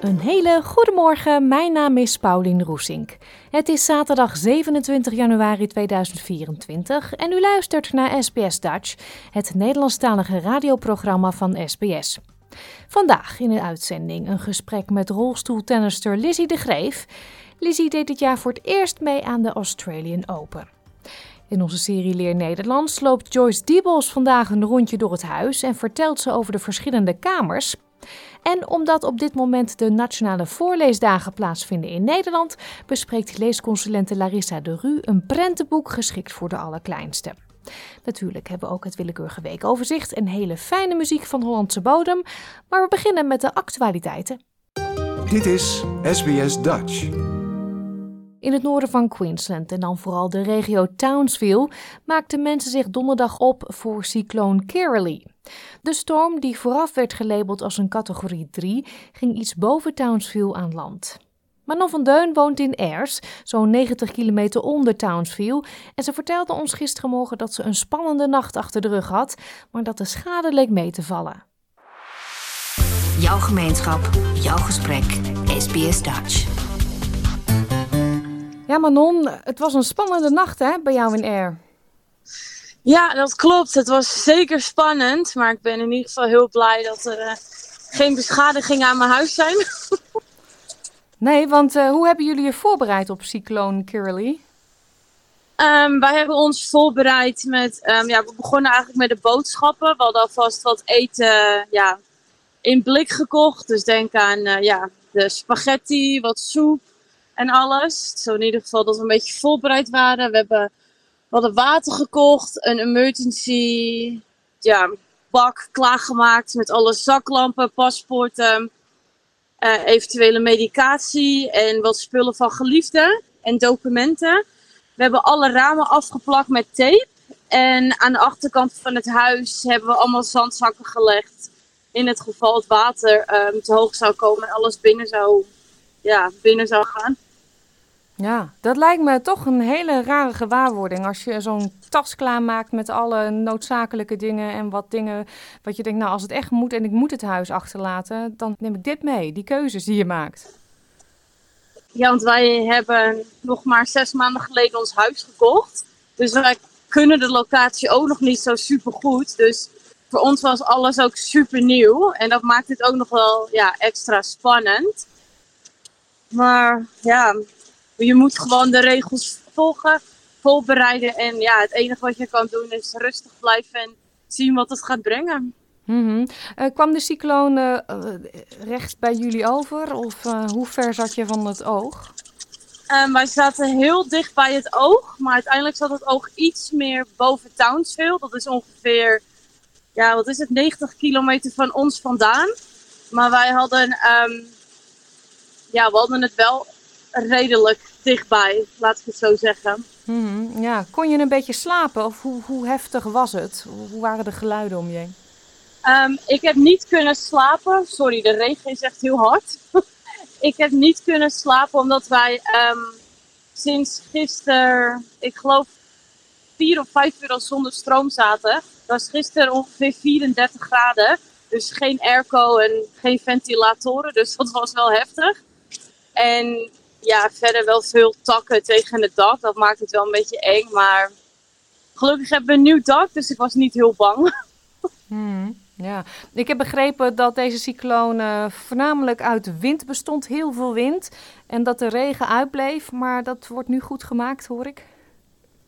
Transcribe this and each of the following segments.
Een hele goede morgen, mijn naam is Paulien Roesink. Het is zaterdag 27 januari 2024 en u luistert naar SBS Dutch, het Nederlandstalige radioprogramma van SBS. Vandaag in de uitzending een gesprek met rolstoeltennister Lizzie de Greef. Lizzie deed dit jaar voor het eerst mee aan de Australian Open. In onze serie Leer Nederlands loopt Joyce Diebels vandaag een rondje door het huis en vertelt ze over de verschillende kamers. En omdat op dit moment de nationale voorleesdagen plaatsvinden in Nederland, bespreekt leesconsulente Larissa de Rue een prentenboek geschikt voor de allerkleinste. Natuurlijk hebben we ook het willekeurige weekoverzicht en hele fijne muziek van Hollandse bodem, maar we beginnen met de actualiteiten. Dit is SBS Dutch. In het noorden van Queensland en dan vooral de regio Townsville maakten mensen zich donderdag op voor cycloon Kirrily. De storm, die vooraf werd gelabeld als een categorie 3, ging iets boven Townsville aan land. Manon van Deun woont in Ayers, zo'n 90 kilometer onder Townsville, en ze vertelde ons gistermorgen dat ze een spannende nacht achter de rug had, maar dat de schade leek mee te vallen. Jouw gemeenschap, jouw gesprek. SBS Dutch. Ja, Manon, het was een spannende nacht hè, bij jou in Air. Ja, dat klopt. Het was zeker spannend. Maar ik ben in ieder geval heel blij dat er uh, geen beschadigingen aan mijn huis zijn. nee, want uh, hoe hebben jullie je voorbereid op cycloon Kirrily? Um, wij hebben ons voorbereid met... Um, ja, we begonnen eigenlijk met de boodschappen. We hadden alvast wat eten ja, in blik gekocht. Dus denk aan uh, ja, de spaghetti, wat soep en alles. Zo in ieder geval dat we een beetje voorbereid waren. We hebben we hadden water gekocht, een emergency ja, bak klaargemaakt met alle zaklampen, paspoorten, uh, eventuele medicatie en wat spullen van geliefden en documenten. We hebben alle ramen afgeplakt met tape. En aan de achterkant van het huis hebben we allemaal zandzakken gelegd. In het geval het water um, te hoog zou komen en alles binnen zou, ja, binnen zou gaan. Ja, dat lijkt me toch een hele rare gewaarwording. Als je zo'n tas klaarmaakt met alle noodzakelijke dingen en wat dingen wat je denkt, nou als het echt moet en ik moet het huis achterlaten, dan neem ik dit mee, die keuzes die je maakt. Ja, want wij hebben nog maar zes maanden geleden ons huis gekocht. Dus wij kunnen de locatie ook nog niet zo super goed. Dus voor ons was alles ook super nieuw. En dat maakt het ook nog wel ja, extra spannend. Maar ja, je moet gewoon de regels volgen, voorbereiden. En ja, het enige wat je kan doen is rustig blijven en zien wat het gaat brengen. Mm -hmm. uh, kwam de cycloon uh, recht bij jullie over? Of uh, hoe ver zat je van het oog? Um, wij zaten heel dicht bij het oog, maar uiteindelijk zat het oog iets meer boven Townsville. Dat is ongeveer, ja, wat is het, 90 kilometer van ons vandaan. Maar wij hadden, um, ja, we hadden het wel redelijk dichtbij, laat ik het zo zeggen. Mm -hmm. Ja, kon je een beetje slapen of hoe, hoe heftig was het? Hoe waren de geluiden om je heen? Um, ik heb niet kunnen slapen. Sorry, de regen is echt heel hard. ik heb niet kunnen slapen omdat wij um, sinds gisteren, ik geloof, vier of vijf uur al zonder stroom zaten. Het was gisteren ongeveer 34 graden. Dus geen airco en geen ventilatoren. Dus dat was wel heftig. En ja, verder wel veel takken tegen het dak. Dat maakt het wel een beetje eng. Maar gelukkig hebben we een nieuw dak, dus ik was niet heel bang. Hmm, ja, ik heb begrepen dat deze cycloon uh, voornamelijk uit wind bestond. Heel veel wind. En dat de regen uitbleef. Maar dat wordt nu goed gemaakt, hoor ik.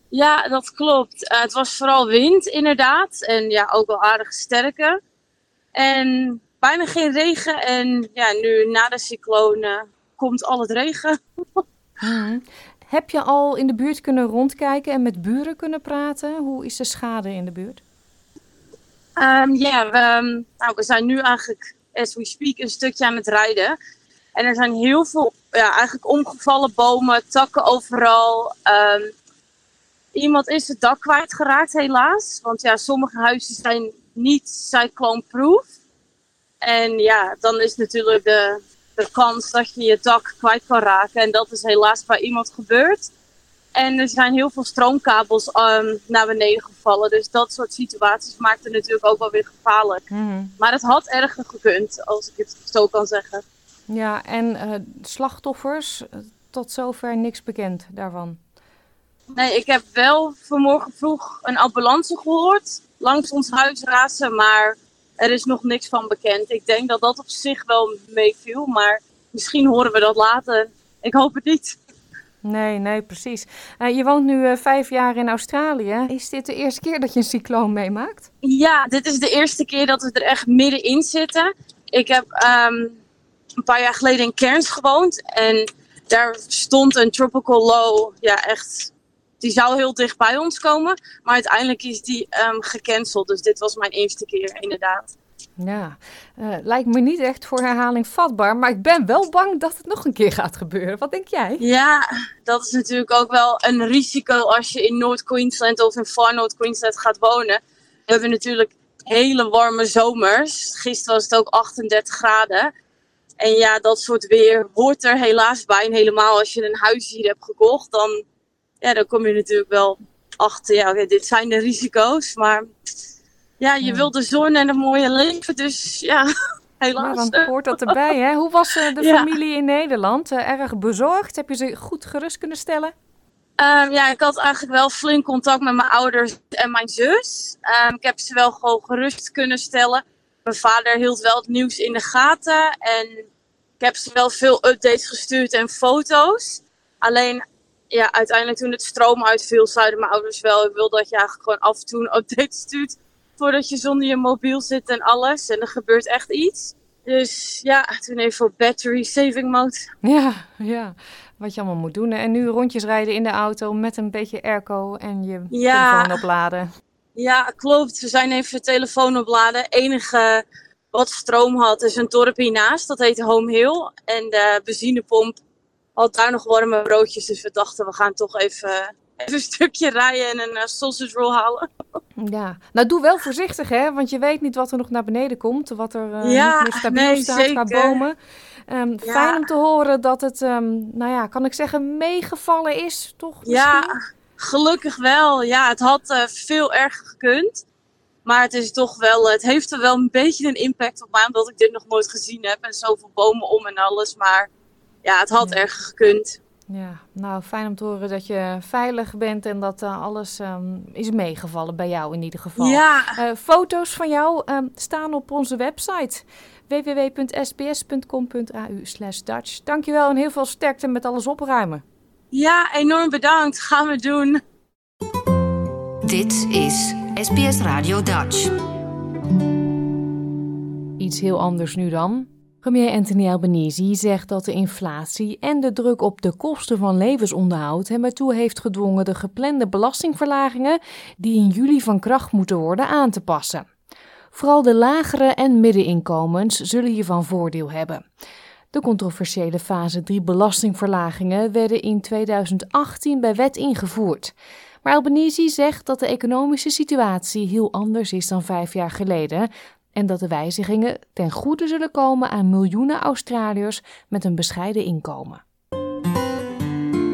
Ja, dat klopt. Uh, het was vooral wind, inderdaad. En ja, ook wel aardig sterke. En bijna geen regen. En ja, nu na de cyclone komt al het regen. Mhm. Heb je al in de buurt kunnen rondkijken en met buren kunnen praten? Hoe is de schade in de buurt? Ehm, ja, we, ehm, nou, we zijn nu eigenlijk, as we speak, een stukje aan het rijden. En er zijn heel veel, ja, eigenlijk omgevallen bomen, takken overal. Ehm, iemand is het dak kwijtgeraakt, helaas. Want ja, sommige huizen zijn niet cyclone-proof. En ja, dan is natuurlijk de, de kans dat je je dak kwijt kan raken. En dat is helaas bij iemand gebeurd. En er zijn heel veel stroomkabels um, naar beneden gevallen. Dus dat soort situaties maakt het natuurlijk ook wel weer gevaarlijk. Mhm. Maar het had erger gekund, als ik het zo kan zeggen. Ja, en uh, slachtoffers, tot zover niks bekend daarvan? Nee, ik heb wel vanmorgen vroeg een ambulance gehoord. Langs ons huis razen, maar er is nog niks van bekend. Ik denk dat dat op zich wel meeviel, maar misschien horen we dat later. Ik hoop het niet. Nee, nee, precies. Uh, je woont nu uh, vijf jaar in Australië. Is dit de eerste keer dat je een cycloon meemaakt? Ja, dit is de eerste keer dat we er echt middenin zitten. Ik heb um, een paar jaar geleden in Cairns gewoond. En daar stond een tropical low. Ja, echt. Die zou heel dicht bij ons komen. Maar uiteindelijk is die um, gecanceld. Dus dit was mijn eerste keer, inderdaad. Ja, uh, lijkt me niet echt voor herhaling vatbaar, maar ik ben wel bang dat het nog een keer gaat gebeuren. Wat denk jij? Ja, dat is natuurlijk ook wel een risico als je in Noord-Queensland of in Far Noord-Queensland gaat wonen. We hebben natuurlijk hele warme zomers. Gisteren was het ook 38 graden. En ja, dat soort weer hoort er helaas bij. En helemaal als je een huis hier hebt gekocht, dan, ja, dan kom je natuurlijk wel achter. Ja, okay, dit zijn de risico's, maar ja, je ja. wil de zon en het mooie leven, dus ja, helaas. Ja, dan hoort dat erbij, hè? Hoe was uh, de familie in Nederland? Uh, erg bezorgd? Heb je ze goed gerust kunnen stellen? Um, ja, ik had eigenlijk wel flink contact met mijn ouders en mijn zus. Um, ik heb ze wel gewoon gerust kunnen stellen. Mijn vader hield wel het nieuws in de gaten en ik heb ze wel veel updates gestuurd en foto's. Alleen, ja, uiteindelijk toen het stroom uitviel, zeiden mijn ouders wel, ik wil dat je eigenlijk gewoon af en toe een update stuurt voordat je zonder je mobiel zit en alles. En er gebeurt echt iets. Dus ja, toen even op battery saving mode. Ja, ja. Wat je allemaal moet doen. En nu rondjes rijden in de auto met een beetje airco en je ja. telefoon opladen. Ja, klopt. We zijn even telefoon opladen. enige wat stroom had is een dorp hiernaast. Dat heet Home Hill. En de benzinepomp had daar nog warme broodjes. Dus we dachten, we gaan toch even even een stukje rijden en een uh, sausage roll halen. Ja, nou doe wel voorzichtig hè, want je weet niet wat er nog naar beneden komt, wat er uh, ja, niet meer stabiel nee, staat zeker. qua bomen. Um, ja. Fijn om te horen dat het, um, nou ja, kan ik zeggen, meegevallen is, toch? Misschien? Ja, gelukkig wel. Ja, het had uh, veel erger gekund. Maar het is toch wel, het heeft er wel een beetje een impact op mij, omdat ik dit nog nooit gezien heb en zoveel bomen om en alles. Maar ja, het had ja. erger gekund. Ja, nou fijn om te horen dat je veilig bent en dat uh, alles um, is meegevallen bij jou in ieder geval. Ja. Uh, foto's van jou um, staan op onze website www.sbs.com.au Dutch. Dankjewel en heel veel sterkte met alles opruimen. Ja, enorm bedankt. Gaan we doen. Dit is SBS Radio Dutch. Iets heel anders nu dan. Premier Anthony Albanese zegt dat de inflatie en de druk op de kosten van levensonderhoud hem ertoe heeft gedwongen de geplande belastingverlagingen die in juli van kracht moeten worden aan te passen. Vooral de lagere en middeninkomens zullen hiervan voordeel hebben. De controversiële fase 3 belastingverlagingen werden in 2018 bij wet ingevoerd. Maar Albanese zegt dat de economische situatie heel anders is dan vijf jaar geleden en dat de wijzigingen ten goede zullen komen aan miljoenen Australiërs met een bescheiden inkomen.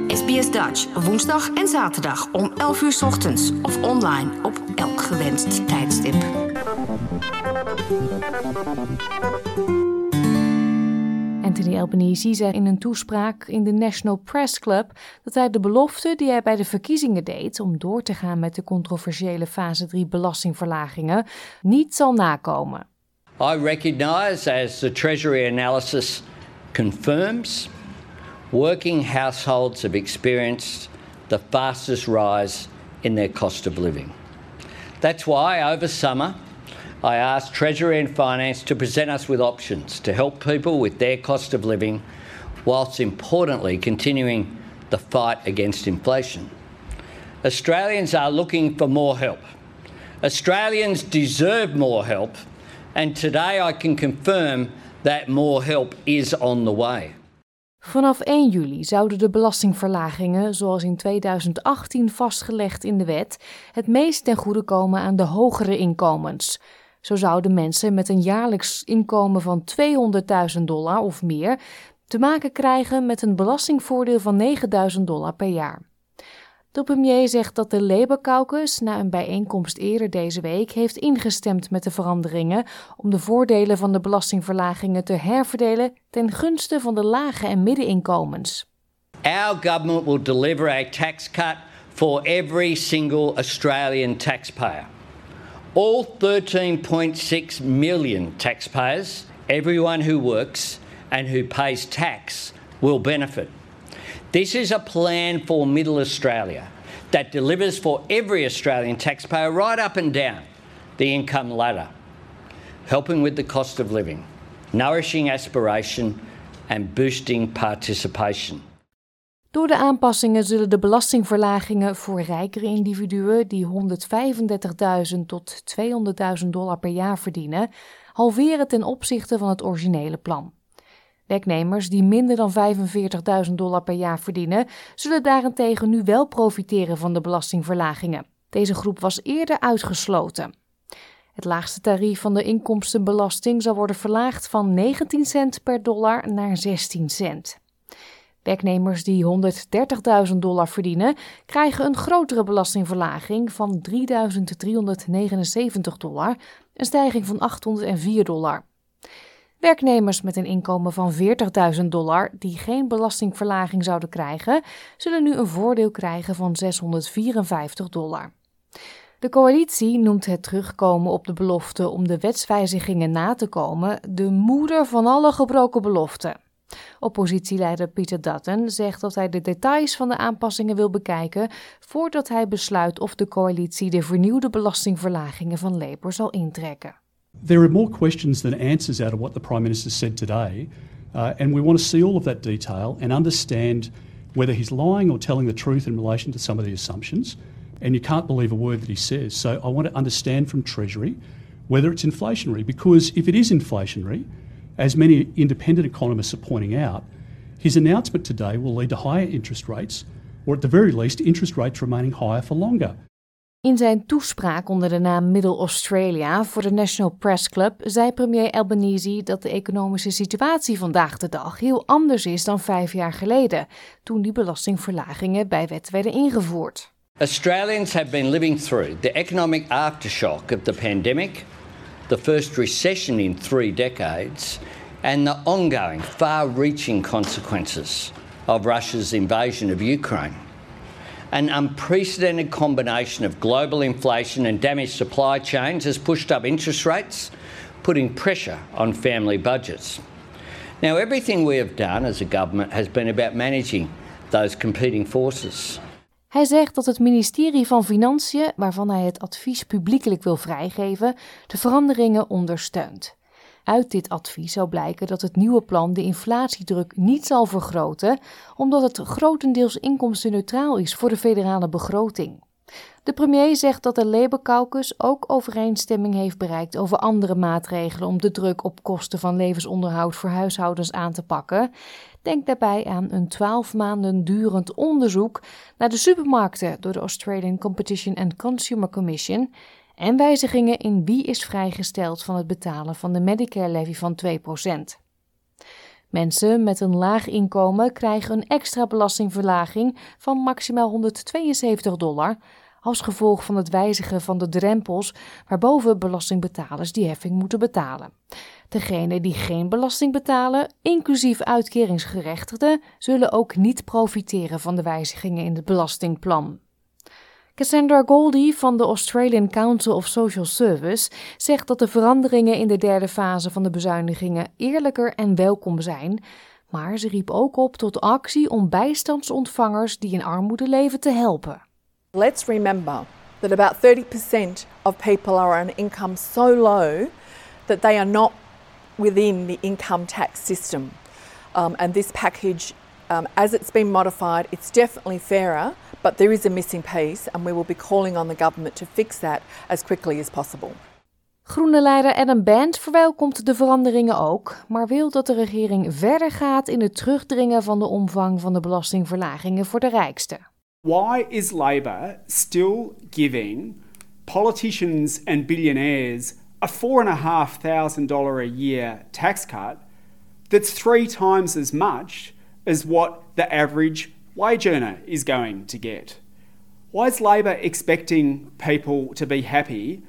SBS Dutch, woensdag en zaterdag om 11 uur ochtends of online op elk gewenst tijdstip. Anthony Albanese zei in een toespraak in de National Press Club dat hij de belofte die hij bij de verkiezingen deed om door te gaan met de controversiële fase 3 belastingverlagingen niet zal nakomen. I recognize as the Treasury analysis confirms working households have experienced the fastest rise in their cost of living. That's why over summer I asked Treasury and Finance to present us with options to help people with their cost of living, whilst importantly continuing the fight against inflation. Australians are looking for more help. Australians deserve more help, and today I can confirm that more help is on the way. Vanaf 1 juli zouden de belastingverlagingen, zoals in 2018 vastgelegd in de wet, het meest ten goede komen aan de hogere inkomens. Zo zouden mensen met een jaarlijks inkomen van 200.000 dollar of meer te maken krijgen met een belastingvoordeel van 9.000 dollar per jaar. De premier zegt dat de Labour Caucus na een bijeenkomst eerder deze week heeft ingestemd met de veranderingen om de voordelen van de belastingverlagingen te herverdelen ten gunste van de lage en middeninkomens. Our government will deliver a tax cut for every single Australian taxpayer. All 13.6 million taxpayers, everyone who works and who pays tax, will benefit. This is a plan for Middle Australia that delivers for every Australian taxpayer right up and down the income ladder, helping with the cost of living, nourishing aspiration, and boosting participation. Door de aanpassingen zullen de belastingverlagingen voor rijkere individuen die 135.000 tot 200.000 dollar per jaar verdienen, halveren ten opzichte van het originele plan. Werknemers die minder dan 45.000 dollar per jaar verdienen, zullen daarentegen nu wel profiteren van de belastingverlagingen. Deze groep was eerder uitgesloten. Het laagste tarief van de inkomstenbelasting zal worden verlaagd van 19 cent per dollar naar 16 cent. Werknemers die 130.000 dollar verdienen, krijgen een grotere belastingverlaging van 3.379 dollar, een stijging van 804 dollar. Werknemers met een inkomen van 40.000 dollar die geen belastingverlaging zouden krijgen, zullen nu een voordeel krijgen van 654 dollar. De coalitie noemt het terugkomen op de belofte om de wetswijzigingen na te komen de moeder van alle gebroken beloften. Oppositieleider Peter Dutton zegt dat hij de details van de aanpassingen wil bekijken voordat hij besluit of de coalitie de vernieuwde belastingverlagingen van Labour zal intrekken. There are more questions than answers out of what the Prime Minister said today, uh, and we want to see all of that detail and understand whether he's lying or telling the truth in relation to some of the assumptions. And you can't believe a word that he says. So I want to understand from Treasury whether it's inflationary, because if it is inflationary, as many independent economists are pointing out, his announcement today will lead to higher interest rates, or at the very least, interest rates remaining higher for longer. In zijn toespraak onder de naam Middle Australia voor de National Press Club zei premier Albanese dat de economische situatie vandaag de dag heel anders is dan vijf jaar geleden, toen die belastingverlagingen bij wet werden ingevoerd. Australians have been living through the economic aftershock of the pandemic, the first recession in three decades, and the ongoing, far reaching consequences of Russia's invasion of Ukraine. An unprecedented combination of global inflation and damaged supply chains has pushed up interest rates, putting pressure on family budgets. Now, everything we have done as a government has been about managing those competing forces. Hij zegt dat het ministerie van Financiën, waarvan hij het advies publiekelijk wil vrijgeven, de veranderingen ondersteunt. Uit dit advies zou blijken dat het nieuwe plan de inflatiedruk niet zal vergroten, omdat het grotendeels inkomstenneutraal is voor de federale begroting. De premier zegt dat de Labour Caucus ook overeenstemming heeft bereikt over andere maatregelen om de druk op kosten van levensonderhoud voor huishoudens aan te pakken. Denk daarbij aan een 12 maanden durend onderzoek naar de supermarkten door de Australian Competition and Consumer Commission en wijzigingen in wie is vrijgesteld van het betalen van de Medicare-levy van 2%. Mensen met een laag inkomen krijgen een extra belastingverlaging van maximaal 172 dollar als gevolg van het wijzigen van de drempels waarboven belastingbetalers die heffing moeten betalen. Degenen die geen belasting betalen, inclusief uitkeringsgerechtigden, zullen ook niet profiteren van de wijzigingen in het belastingplan. Cassandra Goldie van de Australian Council of Social Service zegt dat de veranderingen in de derde fase van de bezuinigingen eerlijker en welkom zijn, maar ze riep ook op tot actie om bijstandsontvangers die in armoede leven te helpen. Let's remember that about 30% of people are on income so low that they are not within the income tax system. Um, and this package, um, as it's been modified, it's definitely fairer, but there is a missing piece, and we will be calling on the government to fix that as quickly as possible. Groene leider Adam Band verwelkomt de veranderingen ook, maar wil dat de regering verder gaat in het terugdringen van de omvang van de belastingverlagingen voor de rijksten. Why is Labor still giving politicians and billionaires a $4,500 a year tax cut that's three times as much as what the average wage earner is going to get? Why is Labor expecting people to be happy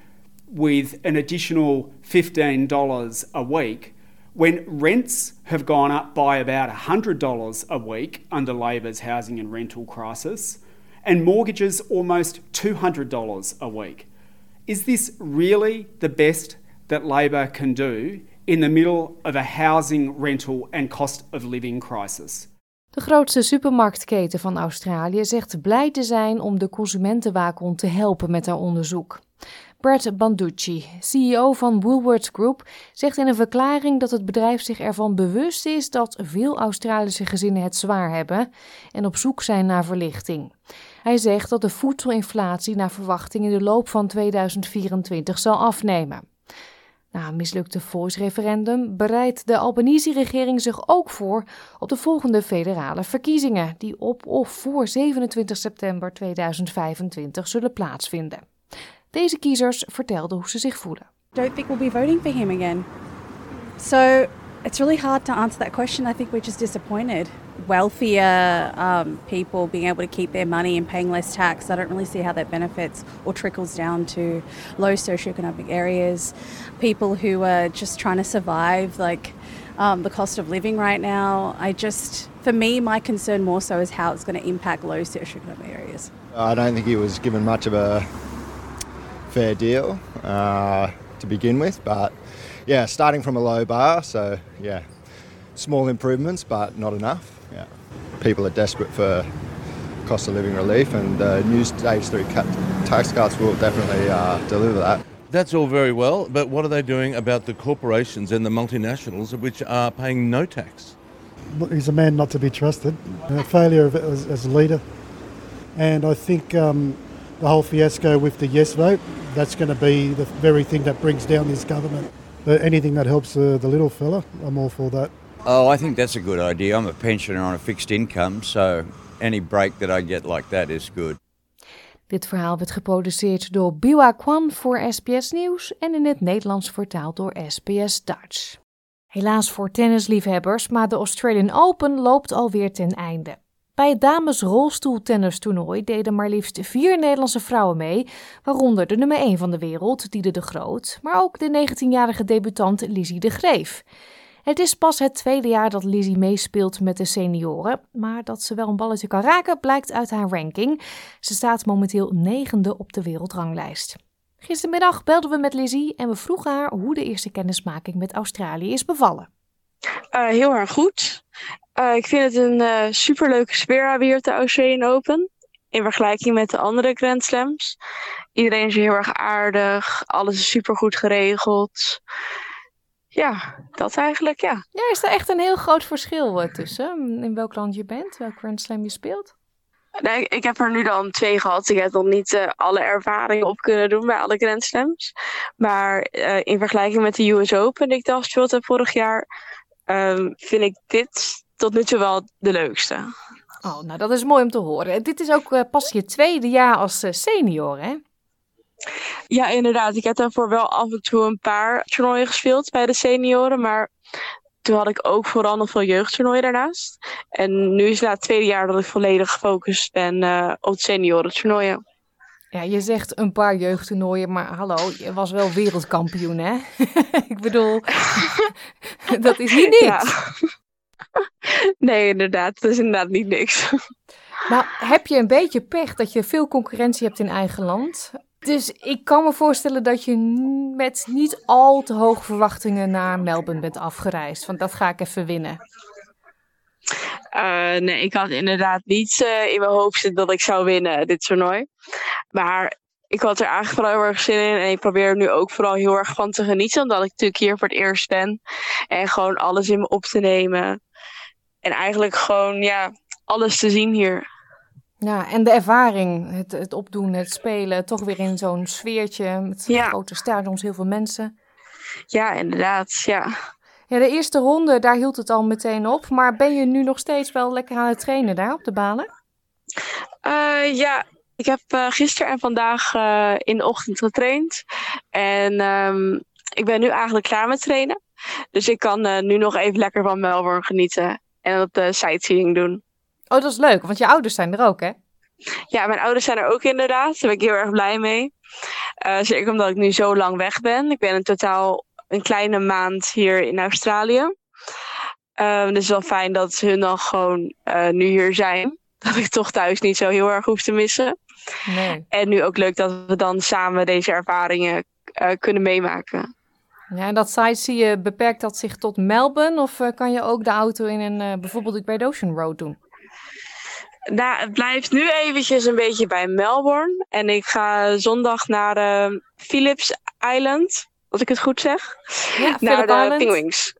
with an additional $15 a week when rents have gone up by about $100 a week under Labor's housing and rental crisis, and mortgages almost $200 a week. Is this really the best that Labor can do in the middle of a housing, rental, and cost of living crisis? De grootste supermarktketen van Australië zegt blij te zijn om de consumentenwaakhond te helpen met haar onderzoek. Brett Banducci, CEO van Woolworths Group, zegt in een verklaring dat het bedrijf zich ervan bewust is dat veel Australische gezinnen het zwaar hebben en op zoek zijn naar verlichting. Hij zegt dat de voedselinflatie naar verwachting in de loop van 2024 zal afnemen. Na een mislukte voice-referendum bereidt de Albanese-regering zich ook voor op de volgende federale verkiezingen, die op of voor 27 september 2025 zullen plaatsvinden. Deze kiezers vertelden hoe ze zich voelen. Don't think we'll be voting for him again. So it's really hard to answer that question. I think we're just disappointed. Wealthier um, people being able to keep their money and paying less tax, I don't really see how that benefits or trickles down to low socioeconomic areas. People who are just trying to survive, like um, the cost of living right now. I just, for me, my concern more so is how it's going to impact low socioeconomic areas. I don't think he was given much of a fair deal uh, to begin with, but yeah, starting from a low bar, so yeah, small improvements, but not enough. Yeah, people are desperate for cost of living relief, and the new stage three cut, tax cuts will definitely uh, deliver that. That's all very well, but what are they doing about the corporations and the multinationals which are paying no tax? He's a man not to be trusted, a failure of, as, as a leader. And I think um, the whole fiasco with the yes vote, that's going to be the very thing that brings down this government. But anything that helps uh, the little fella, I'm all for that. Oh, I think that's a good idea. I'm a pensioner on a fixed income, so any break that I get like that is good. Dit verhaal werd geproduceerd door Biwa Kwan voor SBS Nieuws en in het Nederlands vertaald door SBS Dutch. Helaas voor tennisliefhebbers, maar de Australian Open loopt alweer ten einde. Bij het dames rolstoeltennistoernooi deden maar liefst vier Nederlandse vrouwen mee, waaronder de nummer 1 van de wereld, Diede de Groot, maar ook de 19-jarige debutant Lizzie de Greef. Het is pas het tweede jaar dat Lizzie meespeelt met de senioren, maar dat ze wel een balletje kan raken blijkt uit haar ranking. Ze staat momenteel negende op de wereldranglijst. Gistermiddag belden we met Lizzie en we vroegen haar hoe de eerste kennismaking met Australië is bevallen. Uh, heel erg goed. Uh, ik vind het een uh, superleuke sfeer weer op de Australian Open. In vergelijking met de andere Grand Slams. Iedereen is heel erg aardig. Alles is super goed geregeld. Ja, dat eigenlijk, ja. Ja, is er echt een heel groot verschil tussen? In welk land je bent, welk Grand Slam je speelt? Nee, ik heb er nu dan twee gehad. Ik heb nog niet uh, alle ervaringen op kunnen doen bij alle Grand Slams. Maar uh, in vergelijking met de US Open, die ik dan gespeeld heb vorig jaar, um, vind ik dit tot nu toe wel de leukste. Oh, nou dat is mooi om te horen. Dit is ook uh, pas je tweede jaar als senior, hè? Ja, inderdaad. Ik heb daarvoor wel af en toe een paar toernooien gespeeld bij de senioren. Maar toen had ik ook vooral nog veel jeugdtoernooien daarnaast. En nu is het het tweede jaar dat ik volledig gefocust ben uh, op het seniorentoernooien. Ja, je zegt een paar jeugdtoernooien, maar hallo, je was wel wereldkampioen, hè? ik bedoel, dat is niet niks. Ja. nee, inderdaad. Dat is inderdaad niet niks. nou, heb je een beetje pech dat je veel concurrentie hebt in eigen land? Dus ik kan me voorstellen dat je met niet al te hoge verwachtingen naar Melbourne bent afgereisd. Want dat ga ik even winnen. Uh, nee, ik had inderdaad niet uh, in mijn hoofd zitten dat ik zou winnen dit toernooi. Maar ik had er eigenlijk vooral heel erg zin in. En ik probeer er nu ook vooral heel erg van te genieten. Omdat ik natuurlijk hier voor het eerst ben. En gewoon alles in me op te nemen. En eigenlijk gewoon, ja, alles te zien hier. Ja, en de ervaring, het, het opdoen, het spelen, toch weer in zo'n sfeertje met Ja. grote stadions, heel veel mensen. Ja, inderdaad, ja. Ja, de eerste ronde, daar hield het al meteen op. Maar ben je nu nog steeds wel lekker aan het trainen daar op de banen? Eh, ja, ik heb eh, gisteren en vandaag eh, in de ochtend getraind. En ehm, ik ben nu eigenlijk klaar met trainen. Dus ik kan nu nog even lekker van Melbourne genieten. En wat eh, sightseeing doen. Oh, dat is leuk, want je ouders zijn er ook, hè? Ja, mijn ouders zijn er ook inderdaad. Daar ben ik heel erg blij mee. Eh, zeker omdat ik nu zo lang weg ben. Ik ben in totaal een kleine maand hier in Australië. Eh, dus het is wel fijn dat hun dan gewoon eh, nu hier zijn. Dat ik toch thuis niet zo heel erg hoef te missen. Nee. En nu ook leuk dat we dan samen deze ervaringen eh, kunnen meemaken. Ja, en dat sightseeën, beperkt dat zich tot Melbourne? Of kan je ook de auto in een, bijvoorbeeld de Great Ocean Road doen? Nou, het blijft nu eventjes een beetje bij Melbourne. En ik ga zondag naar eh, Phillips Island, als ik het goed zeg. Ja, naar de Island. Penguins.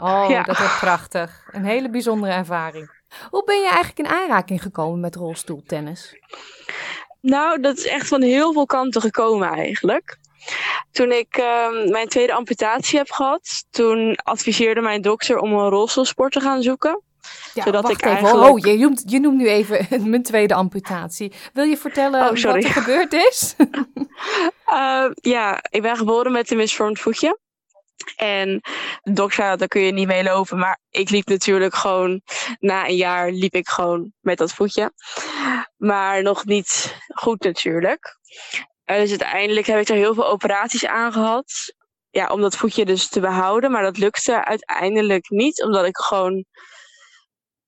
Oh, Ja. dat wordt prachtig. Een hele bijzondere ervaring. Hoe ben je eigenlijk in aanraking gekomen met rolstoeltennis? Nou, dat is echt van heel veel kanten gekomen eigenlijk. Toen ik ehm, mijn tweede amputatie heb gehad, toen adviseerde mijn dokter om een rolstoelsport te gaan zoeken. Ja, zodat ik even. eigenlijk... Oh, je noemt, je noemt nu even mijn tweede amputatie. Wil je vertellen Oh, wat er gebeurd is? Eh, ja, ik ben geboren met een misvormd voetje. En de dokter daar kun je niet mee lopen. Maar ik liep natuurlijk gewoon, na een jaar liep ik gewoon met dat voetje. Maar nog niet goed natuurlijk. Eh, dus uiteindelijk heb ik er heel veel operaties aan gehad. Ja, om dat voetje dus te behouden. Maar dat lukte uiteindelijk niet, omdat ik gewoon...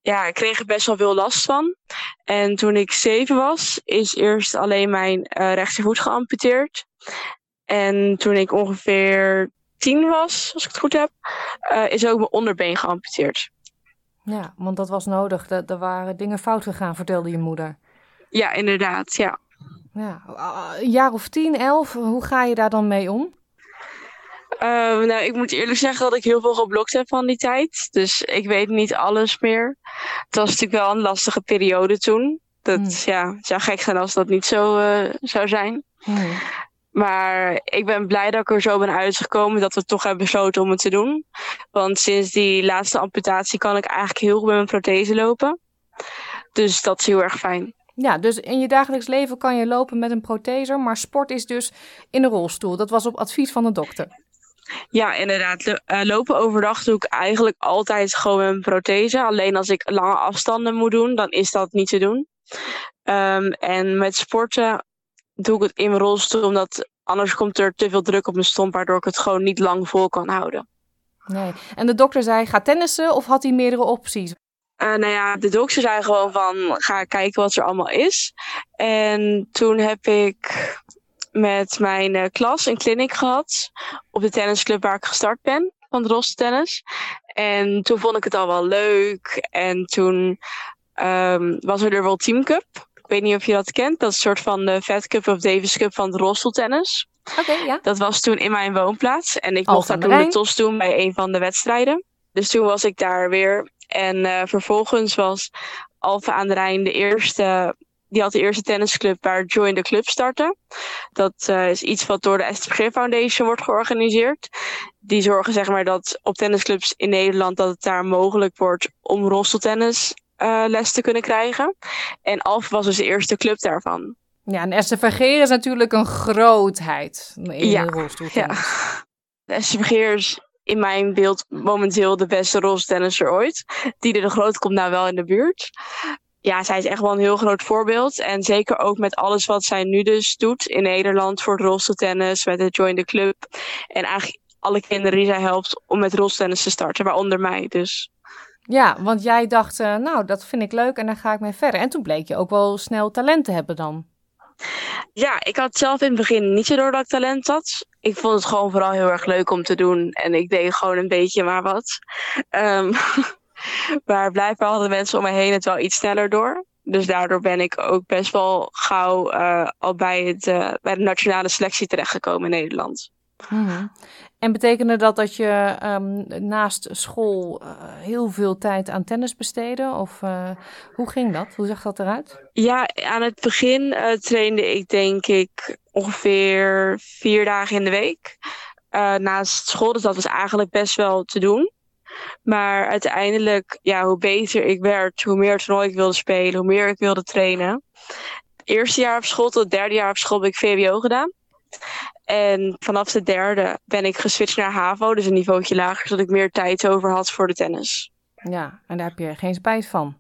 Ja, ik kreeg er best wel veel last van. En toen ik zeven was, is eerst alleen mijn eh, rechtervoet geamputeerd. En toen ik ongeveer tien was, als ik het goed heb, eh, is ook mijn onderbeen geamputeerd. Ja, want dat was nodig. Er, er waren dingen fout gegaan, vertelde je moeder. Ja, inderdaad, ja. Ja, ah, een jaar of tien, elf, hoe ga je daar dan mee om? Eh, nou, ik moet eerlijk zeggen dat ik heel veel geblokt heb van die tijd. Dus ik weet niet alles meer. Het was natuurlijk wel een lastige periode toen. Dat ja, het zou gek zijn als dat niet zo eh, zou zijn. Maar ik ben blij dat ik er zo ben uitgekomen dat we toch hebben besloten om het te doen. Want sinds die laatste amputatie kan ik eigenlijk heel goed met mijn prothese lopen. Dus dat is heel erg fijn. Ja, dus in je dagelijks leven kan je lopen met een protheser, maar sport is dus in een rolstoel. Dat was op advies van de dokter. Ja, inderdaad. Eh, lopen overdag doe ik eigenlijk altijd gewoon met mijn prothese. Alleen als ik lange afstanden moet doen, dan is dat niet te doen. Ehm, en met sporten doe ik het in mijn rolstoel, omdat anders komt er te veel druk op mijn stomp, waardoor ik het gewoon niet lang vol kan houden. Nee. En de dokter zei, ga tennissen of had hij meerdere opties? Eh, nou ja, de dokter zei gewoon van, ga kijken wat er allemaal is. En toen heb ik met mijn eh, klas een clinic gehad op de tennisclub waar ik gestart ben, van de tennis. En toen vond ik het al wel leuk. En toen ehm, was er de World Team Cup. Ik weet niet of je dat kent. Dat is een soort van de Fed Cup of Davis Cup van de rolstoeltennis. Oké, ja. Dat was toen in mijn woonplaats. En ik mocht daar toen de tos doen bij een van de wedstrijden. Dus toen was ik daar weer. En eh, vervolgens was Alphen aan de Rijn de eerste. Die had de eerste tennisclub waar Join the Club startte. Dat eh, is iets wat door de STVG Foundation wordt georganiseerd. Die zorgen zeg maar dat op tennisclubs in Nederland dat het daar mogelijk wordt om rolstoeltennis eh, les te kunnen krijgen. En Alphen was dus de eerste club daarvan. Ja, en SVG is natuurlijk een grootheid in Ja, de rolstoeltennis. De SCVG is in mijn beeld momenteel de beste rolstennisser ooit. Die de Groot komt nou wel in de buurt. Ja, zij is echt wel een heel groot voorbeeld. En zeker ook met alles wat zij nu dus doet in Nederland voor het rolstoeltennis, met het Join the Club. En eigenlijk alle kinderen die zij helpt om met rolstennis te starten, waaronder mij dus. Ja, want jij dacht, eh, nou, dat vind ik leuk en daar ga ik mee verder. En toen bleek je ook wel snel talent te hebben dan. Ja, ik had zelf in het begin niet zo door dat ik talent had. Ik vond het gewoon vooral heel erg leuk om te doen. En ik deed gewoon een beetje maar wat. Ehm, maar blijkbaar hadden mensen om me heen het wel iets sneller door. Dus daardoor ben ik ook best wel gauw uh, al bij, het, uh, bij de nationale selectie terechtgekomen in Nederland. Mm En betekende dat dat je um, naast school uh, heel veel tijd aan tennis besteedde? Of hoe ging dat? Hoe zag dat eruit? Ja, aan het begin trainde ik denk ik ongeveer vier dagen in de week. naast school, dus dat was eigenlijk best wel te doen. Maar uiteindelijk, ja, hoe beter ik werd, hoe meer toernooi ik wilde spelen, hoe meer ik wilde trainen. Het eerste jaar op school tot het derde jaar op school heb ik VWO gedaan. En vanaf de derde ben ik geswitcht naar HAVO, dus een niveautje lager, zodat ik meer tijd over had voor de tennis. Ja, en daar heb je geen spijt van?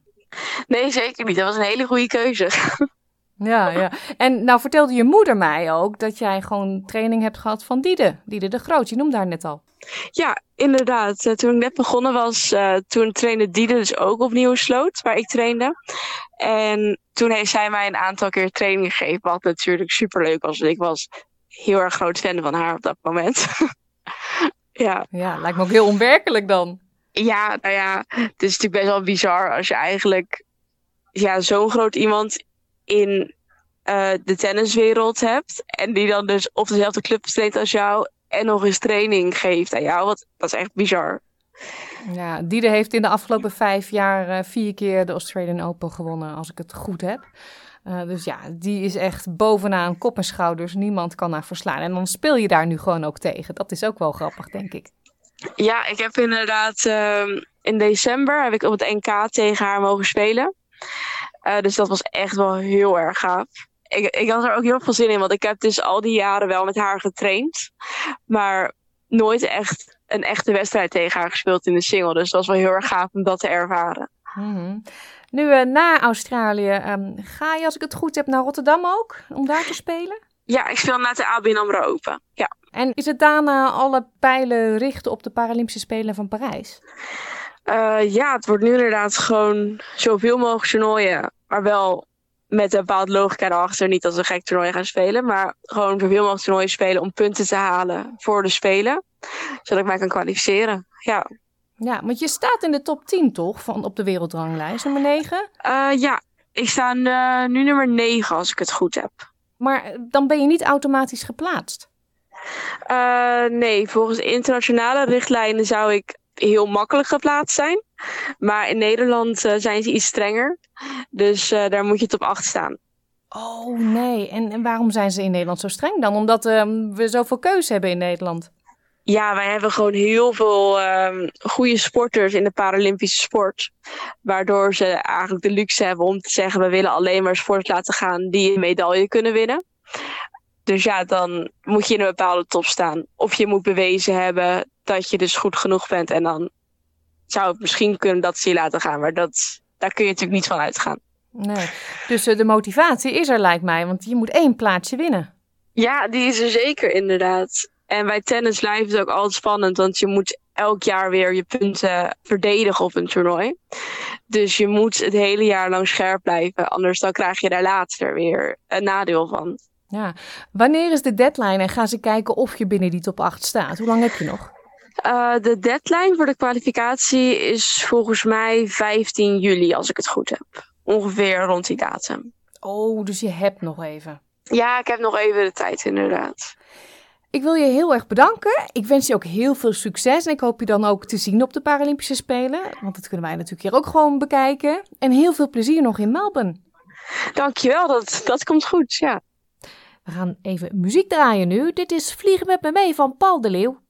Nee, zeker niet. Dat was een hele goede keuze. Ja, ja. En nou vertelde je moeder mij ook dat jij gewoon training hebt gehad van Diede. Diede de Groot, je noemde haar net al. Ja, inderdaad. Uh, toen ik net begonnen was, uh, toen trainde Diede dus ook opnieuw Sloot, waar ik trainde. En toen heeft zij mij een aantal keer training gegeven, wat natuurlijk superleuk was. Ik was heel erg groot fan van haar op dat moment. ja. ja, lijkt me ook heel onwerkelijk dan. Ja, nou ja, het is natuurlijk best wel bizar als je eigenlijk ja, zo'n groot iemand in uh, de tenniswereld hebt. En die dan dus op dezelfde club traint als jou. En nog eens training geeft aan jou. Wat, dat is echt bizar. Ja, Diede heeft in de afgelopen vijf jaar uh, vier keer de Australian Open gewonnen, als ik het goed heb. Uh, dus ja, die is echt bovenaan kop en schouders. Niemand kan haar verslaan. En dan speel je daar nu gewoon ook tegen. Dat is ook wel grappig, denk ik. Ja, ik heb inderdaad uh, in december heb ik op het NK tegen haar mogen spelen. Uh, dus dat was echt wel heel erg gaaf. Ik, ik had er ook heel veel zin in, want ik heb dus al die jaren wel met haar getraind. Maar nooit echt een echte wedstrijd tegen haar gespeeld in de single. Dus dat was wel heel erg gaaf om dat te ervaren. Mm -hmm. Nu uh, na Australië, um, ga je als ik het goed heb naar Rotterdam ook, om daar te spelen? Ja, ik speel na de ABN AMRO Open, ja. En is het daarna alle pijlen richten op de Paralympische Spelen van Parijs? Uh, ja, het wordt nu inderdaad gewoon zoveel mogelijk toernooien. Maar wel met een bepaalde logica erachter. Niet als een gek toernooi gaan spelen. Maar gewoon zoveel mogelijk toernooien spelen om punten te halen voor de Spelen. Zodat ik mij kan kwalificeren. Ja. Ja, want je staat in de top 10 toch? Van op de wereldranglijst, nummer 9? Uh, ja, ik sta uh, nu nummer 9 als ik het goed heb. Maar dan ben je niet automatisch geplaatst? Uh, nee, volgens internationale richtlijnen zou ik heel makkelijk geplaatst zijn. Maar in Nederland uh, zijn ze iets strenger. Dus uh, daar moet je top 8 staan. Oh nee, en, en, waarom zijn ze in Nederland zo streng dan? Omdat uh, we zoveel keuze hebben in Nederland. Ja, wij hebben gewoon heel veel um, goede sporters in de Paralympische sport. Waardoor ze eigenlijk de luxe hebben om te zeggen: we willen alleen maar sporters laten gaan die een medaille kunnen winnen. Dus ja, dan moet je in een bepaalde top staan. Of je moet bewezen hebben dat je dus goed genoeg bent. En dan zou het misschien kunnen dat ze je laten gaan. Maar dat, daar kun je natuurlijk niet van uitgaan. Nee, dus uh, de motivatie is er lijkt mij. Want je moet één plaatsje winnen. Ja, die is er zeker inderdaad. En bij tennis blijft het ook altijd spannend. Want je moet elk jaar weer je punten verdedigen op een toernooi. Dus je moet het hele jaar lang scherp blijven. Anders dan krijg je daar later weer een nadeel van. Ja, wanneer is de deadline en gaan ze kijken of je binnen die top 8 staat? Hoe lang heb je nog? Uh, de deadline voor de kwalificatie is volgens mij 15 juli, als ik het goed heb. Ongeveer rond die datum. Oh, dus je hebt nog even. Ja, ik heb nog even de tijd, inderdaad. Ik wil je heel erg bedanken. Ik wens je ook heel veel succes. En ik hoop je dan ook te zien op de Paralympische Spelen. Want dat kunnen wij natuurlijk hier ook gewoon bekijken. En heel veel plezier nog in Melbourne. Dankjewel, dat, dat komt goed, ja. We gaan even muziek draaien nu. Dit is Vliegen met me mee van Paul de Leeuw.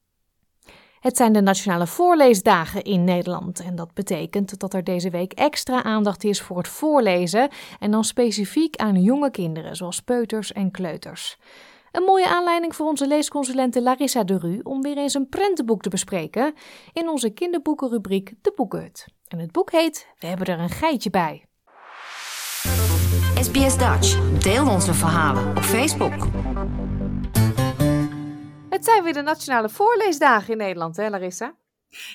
Het zijn de Nationale Voorleesdagen in Nederland en dat betekent dat er deze week extra aandacht is voor het voorlezen en dan specifiek aan jonge kinderen, zoals peuters en kleuters. Een mooie aanleiding voor onze leesconsulente Larissa de Ru om weer eens een prentenboek te bespreken in onze kinderboekenrubriek De Boekenhut. En het boek heet We hebben er een geitje bij. SBS Dutch. Deel onze verhalen op Facebook. Het zijn weer de Nationale Voorleesdagen in Nederland, hè Larissa?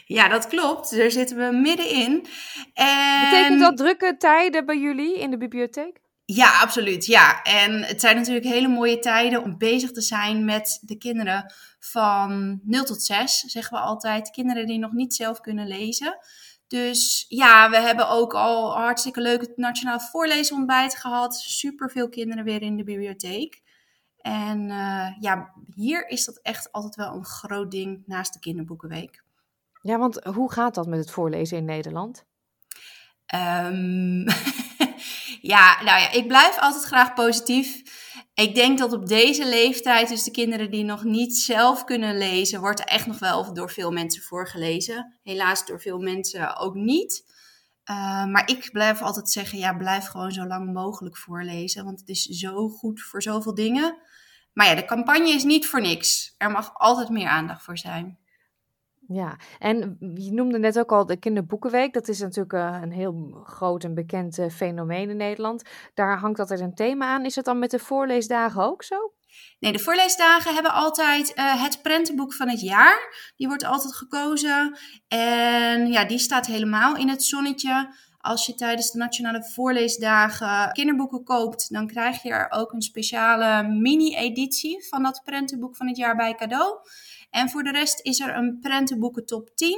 Ja, dat klopt. Daar zitten we middenin. En... Betekent dat drukke tijden bij jullie in de bibliotheek? Ja, absoluut. Ja, en het zijn natuurlijk hele mooie tijden om bezig te zijn met de kinderen van 0 tot 6, zeggen we altijd. Kinderen die nog niet zelf kunnen lezen. Dus ja, we hebben ook al hartstikke leuk het Nationaal Voorleesontbijt gehad. Super veel kinderen weer in de bibliotheek. En uh, ja, hier is dat echt altijd wel een groot ding naast de kinderboekenweek. Ja, want hoe gaat dat met het voorlezen in Nederland? Um, ja, nou ja, ik blijf altijd graag positief. Ik denk dat op deze leeftijd, dus de kinderen die nog niet zelf kunnen lezen, wordt er echt nog wel door veel mensen voorgelezen. Helaas door veel mensen ook niet. Uh, maar ik blijf altijd zeggen, ja, blijf gewoon zo lang mogelijk voorlezen. Want het is zo goed voor zoveel dingen. Maar ja, de campagne is niet voor niks. Er mag altijd meer aandacht voor zijn. Ja, en je noemde net ook al de Kinderboekenweek. Dat is natuurlijk uh, een heel groot en bekend uh, fenomeen in Nederland. Daar hangt altijd een thema aan. Is het dan met de voorleesdagen ook zo? Nee, de voorleesdagen hebben altijd uh, het prentenboek van het jaar. Die wordt altijd gekozen. En ja, die staat helemaal in het zonnetje. Als je tijdens de Nationale Voorleesdagen kinderboeken koopt, dan krijg je er ook een speciale mini-editie van dat prentenboek van het jaar bij cadeau. En voor de rest is er een prentenboeken top 10.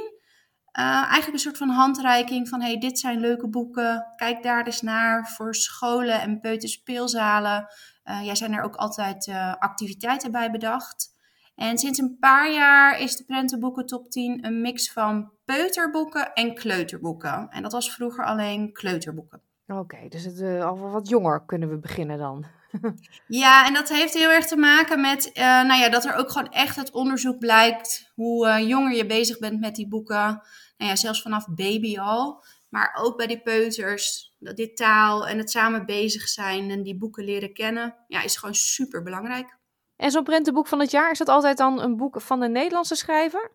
Uh, eigenlijk een soort van handreiking van hey, dit zijn leuke boeken. Kijk daar eens naar voor scholen en peuterspeelzalen. Uh, ja, zijn er ook altijd uh, activiteiten bij bedacht. En sinds een paar jaar is de prentenboeken top 10 een mix van peuterboeken en kleuterboeken. En dat was vroeger alleen kleuterboeken. Oké, okay, dus het, al wat jonger kunnen we beginnen dan. Ja, en dat heeft heel erg te maken met uh, nou ja, dat er ook gewoon echt het onderzoek blijkt hoe uh, jonger je bezig bent met die boeken. Nou ja, zelfs vanaf baby al. Maar ook bij die peuters, dit taal en het samen bezig zijn en die boeken leren kennen, ja, is gewoon super belangrijk. En zo'n prentenboek van het jaar, is dat altijd dan een boek van een Nederlandse schrijver?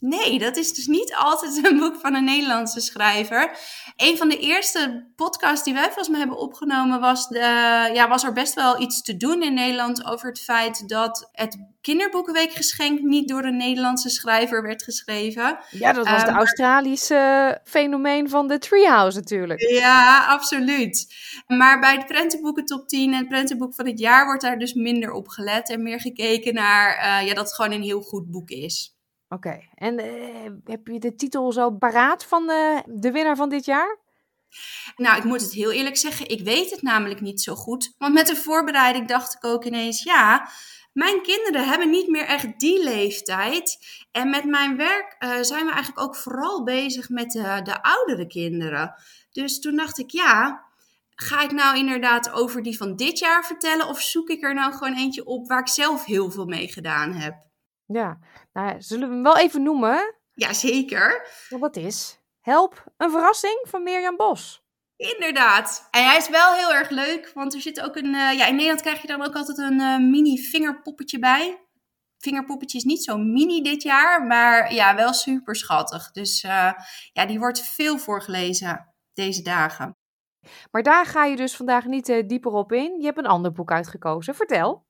Nee, dat is dus niet altijd een boek van een Nederlandse schrijver. Een van de eerste podcasts die wij volgens mij hebben opgenomen was, de, ja, was er best wel iets te doen in Nederland over het feit dat het kinderboekenweekgeschenk niet door een Nederlandse schrijver werd geschreven. Ja, dat was um, de Australische fenomeen van de Treehouse natuurlijk. Ja, absoluut. Maar bij de prentenboeken top 10 en het prentenboek van het jaar wordt daar dus minder op gelet en meer gekeken naar uh, ja, dat het gewoon een heel goed boek is. Oké, en uh, heb je de titel zo paraat van de, de winnaar van dit jaar? Nou, ik moet het heel eerlijk zeggen, ik weet het namelijk niet zo goed. Want met de voorbereiding dacht ik ook ineens, ja, mijn kinderen hebben niet meer echt die leeftijd. En met mijn werk uh, zijn we eigenlijk ook vooral bezig met de oudere kinderen. Dus toen dacht ik, ja, ga ik nou inderdaad over die van dit jaar vertellen? Of zoek ik er nou gewoon eentje op waar ik zelf heel veel mee gedaan heb? Ja, nou, zullen we hem wel even noemen? Jazeker. Wat is? Help, een verrassing van Mirjam Bos. Inderdaad. En hij is wel heel erg leuk, want er zit ook een... Uh, ja, in Nederland krijg je dan ook altijd een uh, mini vingerpoppetje bij. Vingerpoppetje is niet zo mini dit jaar, maar ja, wel super schattig. Dus uh, ja, die wordt veel voorgelezen deze dagen. Maar daar ga je dus vandaag niet dieper op in. Je hebt een ander boek uitgekozen. Vertel.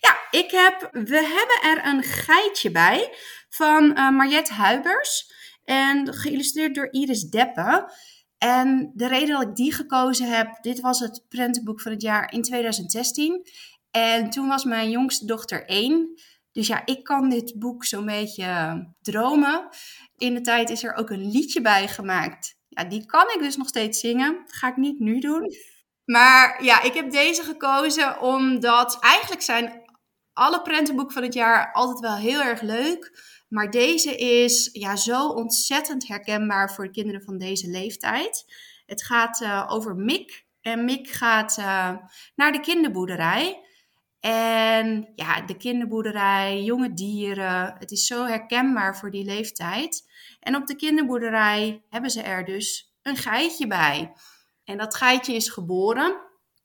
Ja, ik heb, we hebben er een geitje bij van uh, Mariette Huibers. En geïllustreerd door Iris Deppe. En de reden dat ik die gekozen heb, dit was het prentenboek van het jaar in 2016. En toen was mijn jongste dochter één. Dus ja, ik kan dit boek zo'n beetje dromen. In de tijd is er ook een liedje bij gemaakt. Ja, die kan ik dus nog steeds zingen. Dat ga ik niet nu doen. Maar ja, ik heb deze gekozen omdat eigenlijk zijn alle prentenboeken van het jaar altijd wel heel erg leuk. Maar deze is ja, zo ontzettend herkenbaar voor de kinderen van deze leeftijd. Het gaat uh, over Mick. En Mick gaat uh, naar de kinderboerderij. En ja, de kinderboerderij, jonge dieren. Het is zo herkenbaar voor die leeftijd. En op de kinderboerderij hebben ze er dus een geitje bij. En dat geitje is geboren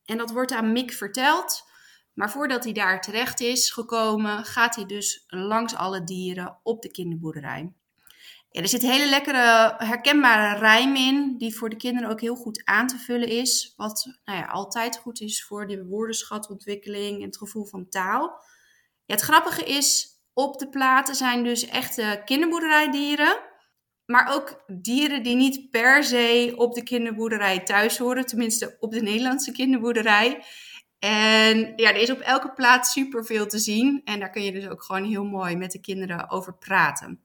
en dat wordt aan Mick verteld. Maar voordat hij daar terecht is gekomen, gaat hij dus langs alle dieren op de kinderboerderij. Er zit hele lekkere, herkenbare rijm in, die voor de kinderen ook heel goed aan te vullen is. Wat nou ja, altijd goed is voor de woordenschatontwikkeling en het gevoel van taal. Het grappige is, op de platen zijn dus echte kinderboerderijdieren. Maar ook dieren die niet per se op de kinderboerderij thuis horen. Tenminste, op de Nederlandse kinderboerderij. En ja, er is op elke plaats superveel te zien. En daar kun je dus ook gewoon heel mooi met de kinderen over praten.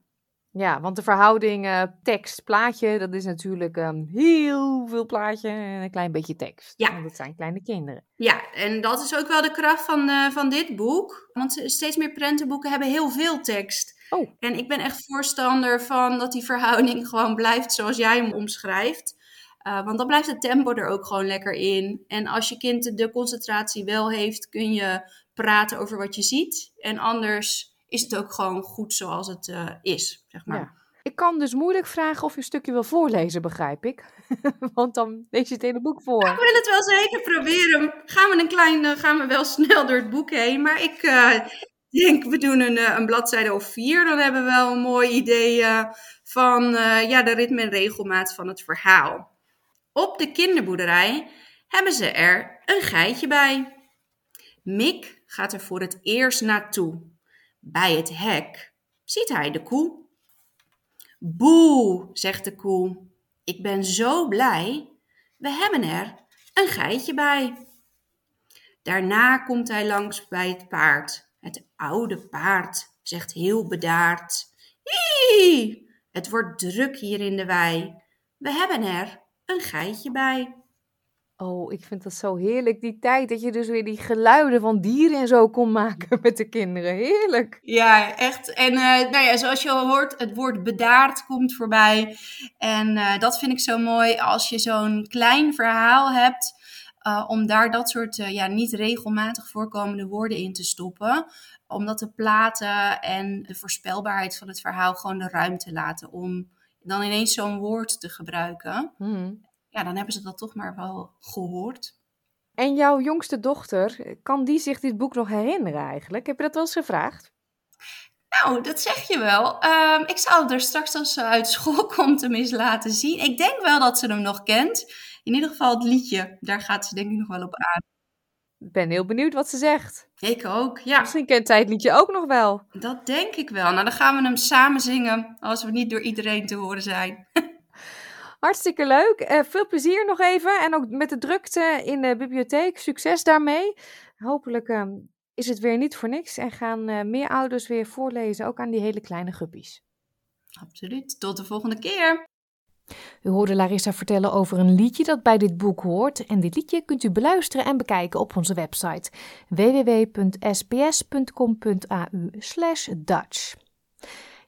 Ja, want de verhouding uh, tekst-plaatje, dat is natuurlijk um, heel veel plaatje en een klein beetje tekst. Ja. Want het zijn kleine kinderen. Ja, en dat is ook wel de kracht van, uh, van dit boek. Want steeds meer prentenboeken hebben heel veel tekst. Oh. En ik ben echt voorstander van dat die verhouding gewoon blijft zoals jij hem omschrijft. Uh, want dan blijft het tempo er ook gewoon lekker in. En als je kind de concentratie wel heeft, kun je praten over wat je ziet. En anders is het ook gewoon goed zoals het uh, is, zeg maar. Ja. Ik kan dus moeilijk vragen of je een stukje wil voorlezen, begrijp ik. Want dan lees je het hele boek voor. ik wil het wel zeker proberen. Gaan we een klein, uh, gaan we wel snel door het boek heen. Maar ik denk, we doen een, een bladzijde of vier. Dan hebben we wel een mooi idee van ja, de ritme en regelmaat van het verhaal. Op de kinderboerderij hebben ze er een geitje bij. Mick gaat er voor het eerst naartoe. Bij het hek ziet hij de koe. Boe, zegt de koe. Ik ben zo blij. We hebben er een geitje bij. Daarna komt hij langs bij het paard. Het oude paard zegt heel bedaard. Het wordt druk hier in de wei. We hebben er een geitje bij. Oh, ik vind dat zo heerlijk, die tijd dat je dus weer die geluiden van dieren en zo kon maken met de kinderen. Heerlijk. Ja, echt. En uh, nou ja, zoals je al hoort, het woord bedaard komt voorbij. En uh, dat vind ik zo mooi als je zo'n klein verhaal hebt, uh, om daar dat soort ja, niet regelmatig voorkomende woorden in te stoppen. Omdat de platen en de voorspelbaarheid van het verhaal gewoon de ruimte laten om dan ineens zo'n woord te gebruiken. Hmm. Ja, dan hebben ze dat toch maar wel gehoord. En jouw jongste dochter, kan die zich dit boek nog herinneren eigenlijk? Heb je dat wel eens gevraagd? Nou, dat zeg je wel. Um, ik zal het er straks als ze uit school komt hem eens laten zien. Ik denk wel dat ze hem nog kent. In ieder geval het liedje, daar gaat ze denk ik nog wel op aan. Ik ben heel benieuwd wat ze zegt. Ik ook, ja. Misschien kent zij het liedje ook nog wel. Dat denk ik wel. Nou, dan gaan we hem samen zingen als we niet door iedereen te horen zijn. Hartstikke leuk. Uh, veel plezier nog even. En ook met de drukte in de bibliotheek. Succes daarmee. Hopelijk uh, is het weer niet voor niks. En gaan uh, meer ouders weer voorlezen. Ook aan die hele kleine guppies. Absoluut. Tot de volgende keer. U hoorde Larissa vertellen over een liedje dat bij dit boek hoort. En dit liedje kunt u beluisteren en bekijken op onze website www.sbs.com.au/dutch.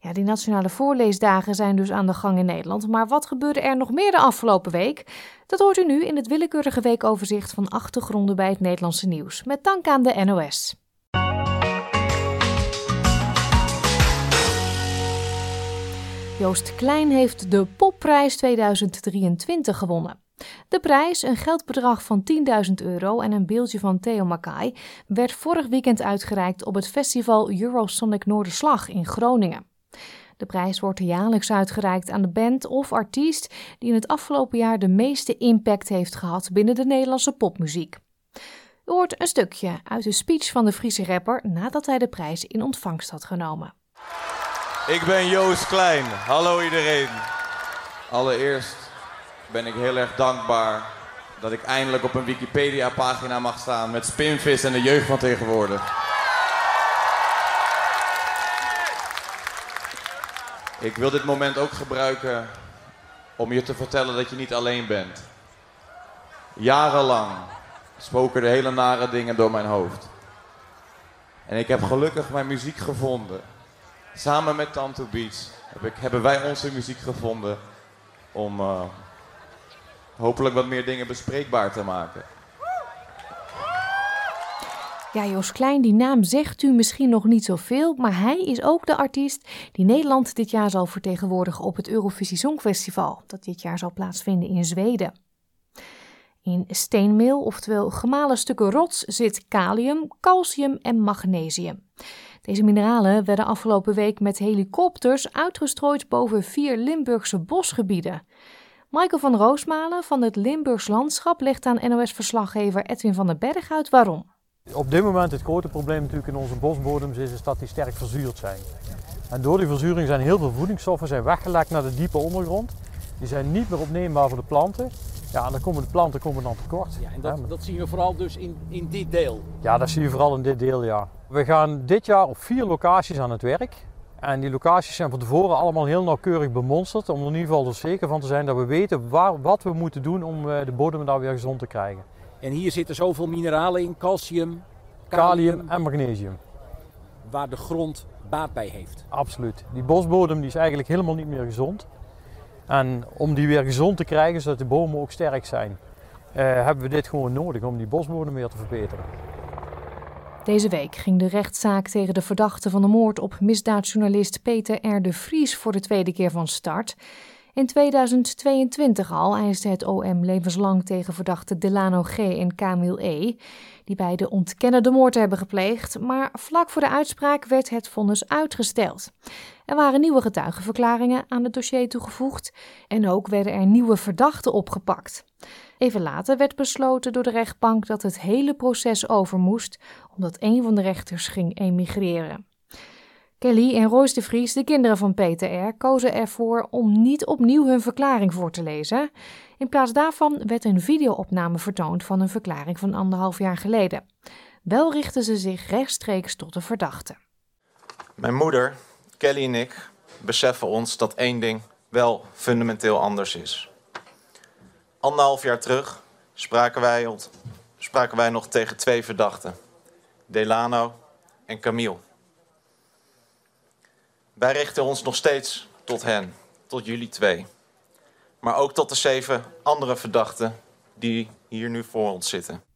Ja, die nationale voorleesdagen zijn dus aan de gang in Nederland. Maar wat gebeurde er nog meer de afgelopen week? Dat hoort u nu in het willekeurige weekoverzicht van achtergronden bij het Nederlandse nieuws. Met dank aan de NOS. Joost Klein heeft de Popprijs 2023 gewonnen. De prijs, een geldbedrag van 10.000 euro en een beeldje van Theo Makai, werd vorig weekend uitgereikt op het festival Eurosonic Noorderslag in Groningen. De prijs wordt jaarlijks uitgereikt aan de band of artiest die in het afgelopen jaar de meeste impact heeft gehad binnen de Nederlandse popmuziek. U hoort een stukje uit de speech van de Friese rapper nadat hij de prijs in ontvangst had genomen. Ik ben Joost Klein. Hallo iedereen. Allereerst ben ik heel erg dankbaar dat ik eindelijk op een Wikipedia-pagina mag staan met Spinvis en de jeugd van tegenwoordig. Ik wil dit moment ook gebruiken om je te vertellen dat je niet alleen bent. Jarenlang spoken de hele nare dingen door mijn hoofd. En ik heb gelukkig mijn muziek gevonden. Samen met Tanto Beats heb ik, hebben wij onze muziek gevonden om uh, hopelijk wat meer dingen bespreekbaar te maken. Ja, Jos Klein, die naam zegt u misschien nog niet zoveel, maar hij is ook de artiest die Nederland dit jaar zal vertegenwoordigen op het Eurovisie Songfestival, dat dit jaar zal plaatsvinden in Zweden. In steenmeel, oftewel gemalen stukken rots, zit kalium, calcium en magnesium. Deze mineralen werden afgelopen week met helikopters uitgestrooid boven vier Limburgse bosgebieden. Michael van Roosmalen van het Limburgs Landschap legt aan NOS-verslaggever Edwin van den Berg uit waarom. Op dit moment het grote probleem natuurlijk in onze bosbodems is, is dat die sterk verzuurd zijn. En door die verzuring zijn heel veel voedingsstoffen zijn weggelekt naar de diepe ondergrond. Die zijn niet meer opneembaar voor de planten. Ja, en dan komen de planten komen dan tekort. Ja, en dat, dat zien we vooral dus in, in dit deel? Ja, dat zie je vooral in dit deel, ja. We gaan dit jaar op vier locaties aan het werk. En die locaties zijn van tevoren allemaal heel nauwkeurig bemonsterd. Om er in ieder geval er zeker van te zijn dat we weten waar, wat we moeten doen om eh, de bodem daar weer gezond te krijgen. En hier zitten zoveel mineralen in, calcium, Kalium en magnesium. waar de grond baat bij heeft. Absoluut. Die bosbodem die is eigenlijk helemaal niet meer gezond. En om die weer gezond te krijgen, zodat de bomen ook sterk zijn, eh, hebben we dit gewoon nodig om die bosbodem weer te verbeteren. Deze week ging de rechtszaak tegen de verdachte van de moord op misdaadjournalist Peter R. de Vries voor de tweede keer van start. In 2022 al eiste het OM levenslang tegen verdachte Delano G. en Camille E., die beide ontkennen de moord hebben gepleegd, maar vlak voor de uitspraak werd het vonnis uitgesteld. Er waren nieuwe getuigenverklaringen aan het dossier toegevoegd en ook werden er nieuwe verdachten opgepakt. Even later werd besloten door de rechtbank dat het hele proces over moest, omdat een van de rechters ging emigreren. Kelly en Royce de Vries, de kinderen van Peter R., kozen ervoor om niet opnieuw hun verklaring voor te lezen. In plaats daarvan werd een videoopname vertoond van een verklaring van anderhalf jaar geleden. Wel richtten ze zich rechtstreeks tot de verdachte. Mijn moeder, Kelly en ik beseffen ons dat één ding wel fundamenteel anders is. Anderhalf jaar terug spraken wij, spraken wij nog tegen twee verdachten: Delano en Camille. Wij richten ons nog steeds tot hen, tot jullie twee. Maar ook tot de zeven andere verdachten die hier nu voor ons zitten.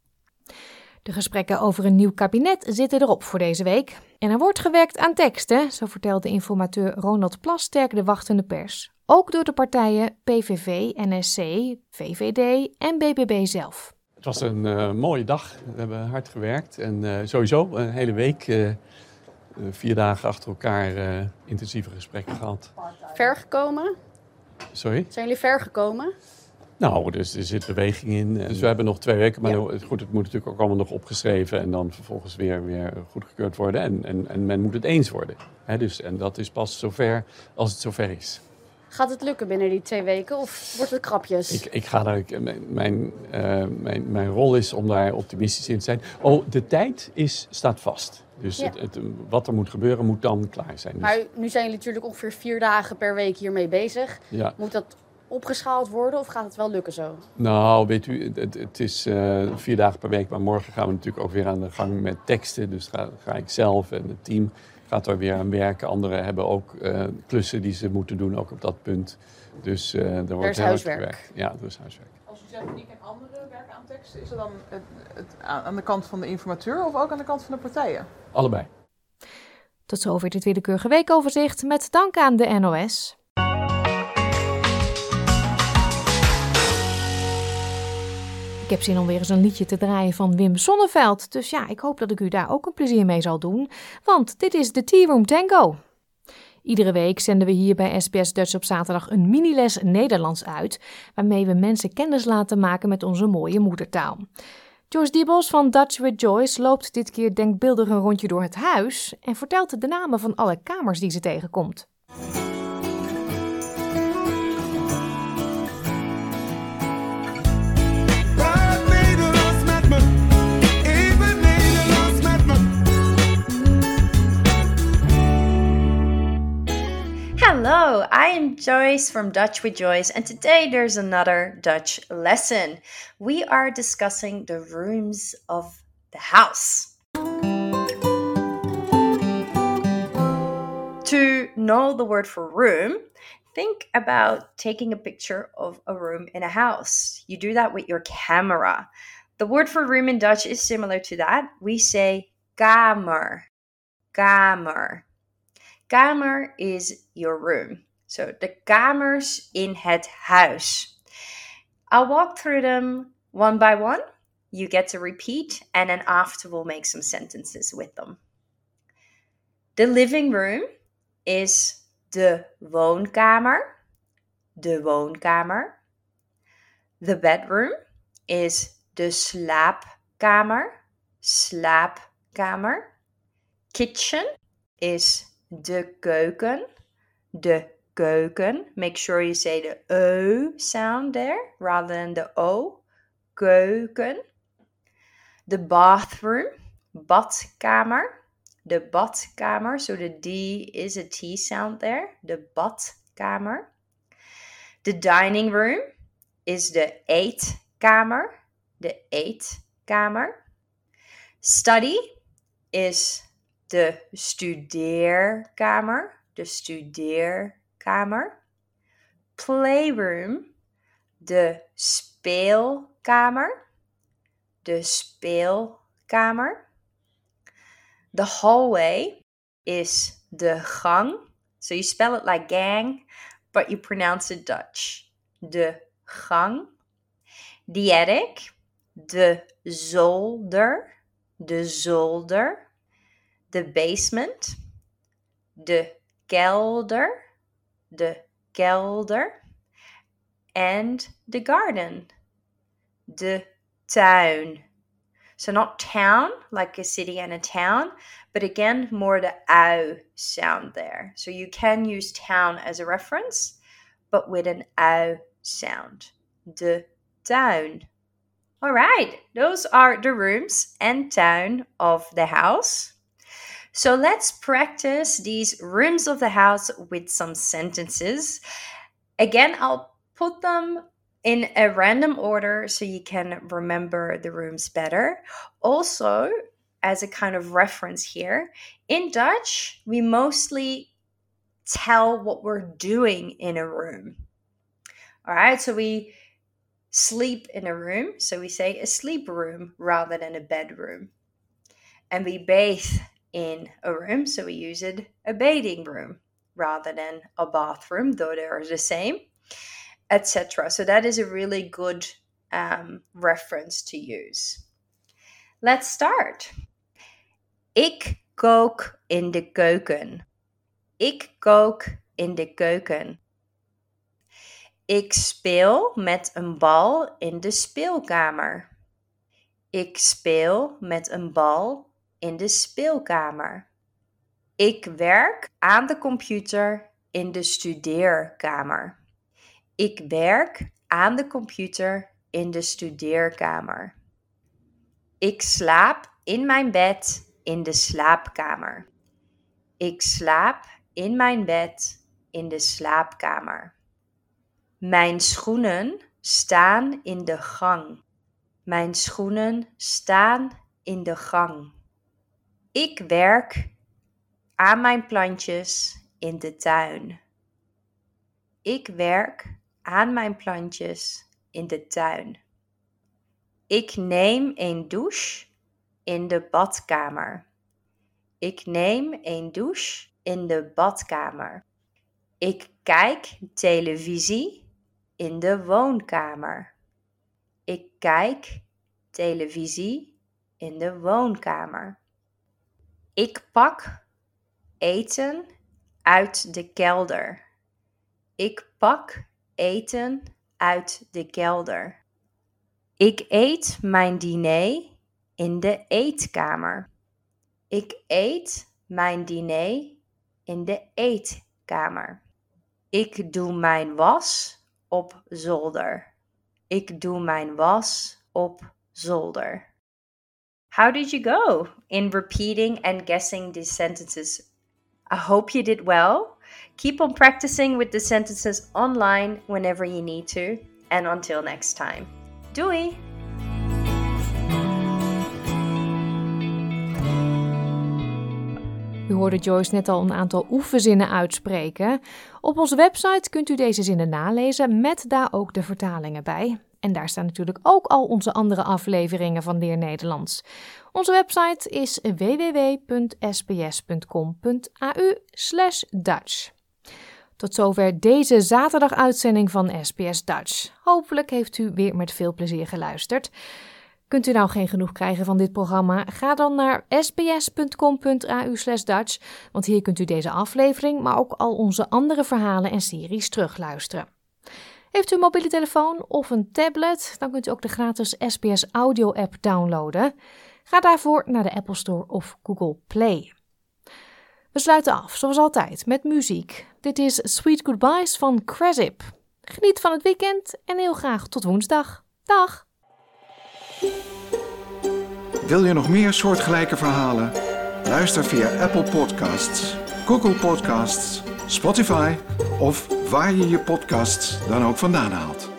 De gesprekken over een nieuw kabinet zitten erop voor deze week. En er wordt gewerkt aan teksten, zo vertelde informateur Ronald Plasterk de wachtende pers. Ook door de partijen PVV, NSC, VVD en BBB zelf. Het was een eh, mooie dag. We hebben hard gewerkt en eh, sowieso een hele week, eh, eh, vier dagen achter elkaar, eh, intensieve gesprekken gehad. Ver gekomen? Sorry? Zijn jullie ver gekomen? Nou, dus er zit beweging in. Dus we hebben nog twee weken, maar goed, het moet natuurlijk ook allemaal nog opgeschreven en dan vervolgens weer, weer goedgekeurd worden. En, en, en men moet het eens worden. Dus, en dat is pas zover als het zover is. Gaat het lukken binnen die twee weken of wordt het krapjes? Ik, ik ga daar, ik- mijn, mijn, eh, mijn, mijn rol is om daar optimistisch in te zijn. Oh, de tijd is, staat vast. Dus Ja. het, het, wat er moet gebeuren, moet dan klaar zijn. Dus, Maar nu zijn jullie natuurlijk ongeveer vier dagen per week hiermee bezig. Ja. Moet dat opgeschaald worden of gaat het wel lukken zo? Nou, weet u, het, het is eh, vier dagen per week, maar morgen gaan we natuurlijk ook weer aan de gang met teksten. Dus ga, ga ik zelf en het team gaat er weer aan werken. Anderen hebben ook eh, klussen die ze moeten doen, ook op dat punt. Dus eh er wordt is heel hard huiswerk. gewerkt. Ja, er is huiswerk. Als u zegt ik en anderen werken aan teksten, is dat dan het, aan de kant van de informateur of ook aan de kant van de partijen? Allebei. Tot zover dit willekeurige weekoverzicht met dank aan de NOS. Ik heb zin om weer eens een liedje te draaien van Wim Sonneveld. Dus ja, ik hoop dat ik u daar ook een plezier mee zal doen. Want dit is de Tea Room Tango. Iedere week zenden we hier bij SBS Dutch op zaterdag een miniles Nederlands uit, waarmee we mensen kennis laten maken met onze mooie moedertaal. Joyce Diebos van Dutch with Joyce loopt dit keer denkbeeldig een rondje door het huis en vertelt de namen van alle kamers die ze tegenkomt. Hello, I am Joyce from Dutch with Joyce, and today there's another Dutch lesson. We are discussing the rooms of the house. To know the word for room, think about taking a picture of a room in a house. You do that with your camera. The word for room in Dutch is similar to that. We say kamer. Kamer. Kamer is your room. So the kamers in het huis. I'll walk through them one by one. You get to repeat, and then after we'll make some sentences with them. The living room is de woonkamer. De woonkamer. The bedroom is de slaapkamer. Slaapkamer. Kitchen is de keuken. De keuken. Make sure you say the O sound there rather than the O. Keuken. The bathroom. Badkamer. de badkamer. So the D is a T sound there. De badkamer. De dining room is de eetkamer. De eetkamer. Study is de studeerkamer. De studeerkamer. Playroom, de speelkamer. De speelkamer. The hallway is de gang. So you spell it like gang, but you pronounce it Dutch. De gang. The attic, de zolder. De zolder. The basement, de kelder. De kelder. And the garden, de tuin. So not town, like a city and a town, but again, more the ow sound there. So you can use town as a reference, but with an ow sound. De town. All right, those are the rooms and town of the house. So let's practice these rooms of the house with some sentences. Again, I'll put them in a random order so you can remember the rooms better. Also, as a kind of reference here, in Dutch, we mostly tell what we're doing in a room. All right, so we sleep in a room, so we say a sleep room rather than a bedroom. And we bathe in a room, so we use it a bathing room rather than a bathroom, though they are the same etc. So that is a really good um, reference to use. Let's start. Ik kook in de keuken. Ik kook in de keuken. Ik speel met een bal in de speelkamer. Ik speel met een bal in de speelkamer. Ik werk aan de computer in de studeerkamer. Ik werk aan de computer in de studeerkamer. Ik slaap in mijn bed in de slaapkamer. Ik slaap in mijn bed in de slaapkamer. Mijn schoenen staan in de gang. Mijn schoenen staan in de gang. Ik werk aan mijn plantjes in de tuin. Ik werk aan mijn plantjes in de tuin. Ik neem een douche in de badkamer. Ik neem een douche in de badkamer. Ik kijk televisie in de woonkamer. Ik kijk televisie in de woonkamer. Ik pak eten uit de kelder. Ik pak eten uit de kelder. Ik eet mijn diner in de eetkamer. Ik eet mijn diner in de eetkamer. Ik doe mijn was op zolder. Ik doe mijn was op zolder. How did you go in repeating and guessing these sentences? I hope you did well. Keep on practicing with the sentences online whenever you need to. And until next time. Doei! U hoorde Joyce net al een aantal oefenzinnen uitspreken. Op onze website kunt u deze zinnen nalezen met daar ook de vertalingen bij. En daar staan natuurlijk ook al onze andere afleveringen van Leer Nederlands. Onze website is www.sbs.com.au/dutch. Tot zover deze zaterdag uitzending van SBS Dutch. Hopelijk heeft u weer met veel plezier geluisterd. Kunt u nou geen genoeg krijgen van dit programma? Ga dan naar sbs.com.au/dutch, want hier kunt u deze aflevering, maar ook al onze andere verhalen en series terugluisteren. Heeft u een mobiele telefoon of een tablet, dan kunt u ook de gratis SBS Audio app downloaden. Ga daarvoor naar de Apple Store of Google Play. We sluiten af, zoals altijd, met muziek. Dit is Sweet Goodbyes van Cresip. Geniet van het weekend en heel graag tot woensdag. Dag! Wil je nog meer soortgelijke verhalen? Luister via Apple Podcasts, Google Podcasts, Spotify of waar je je podcasts dan ook vandaan haalt.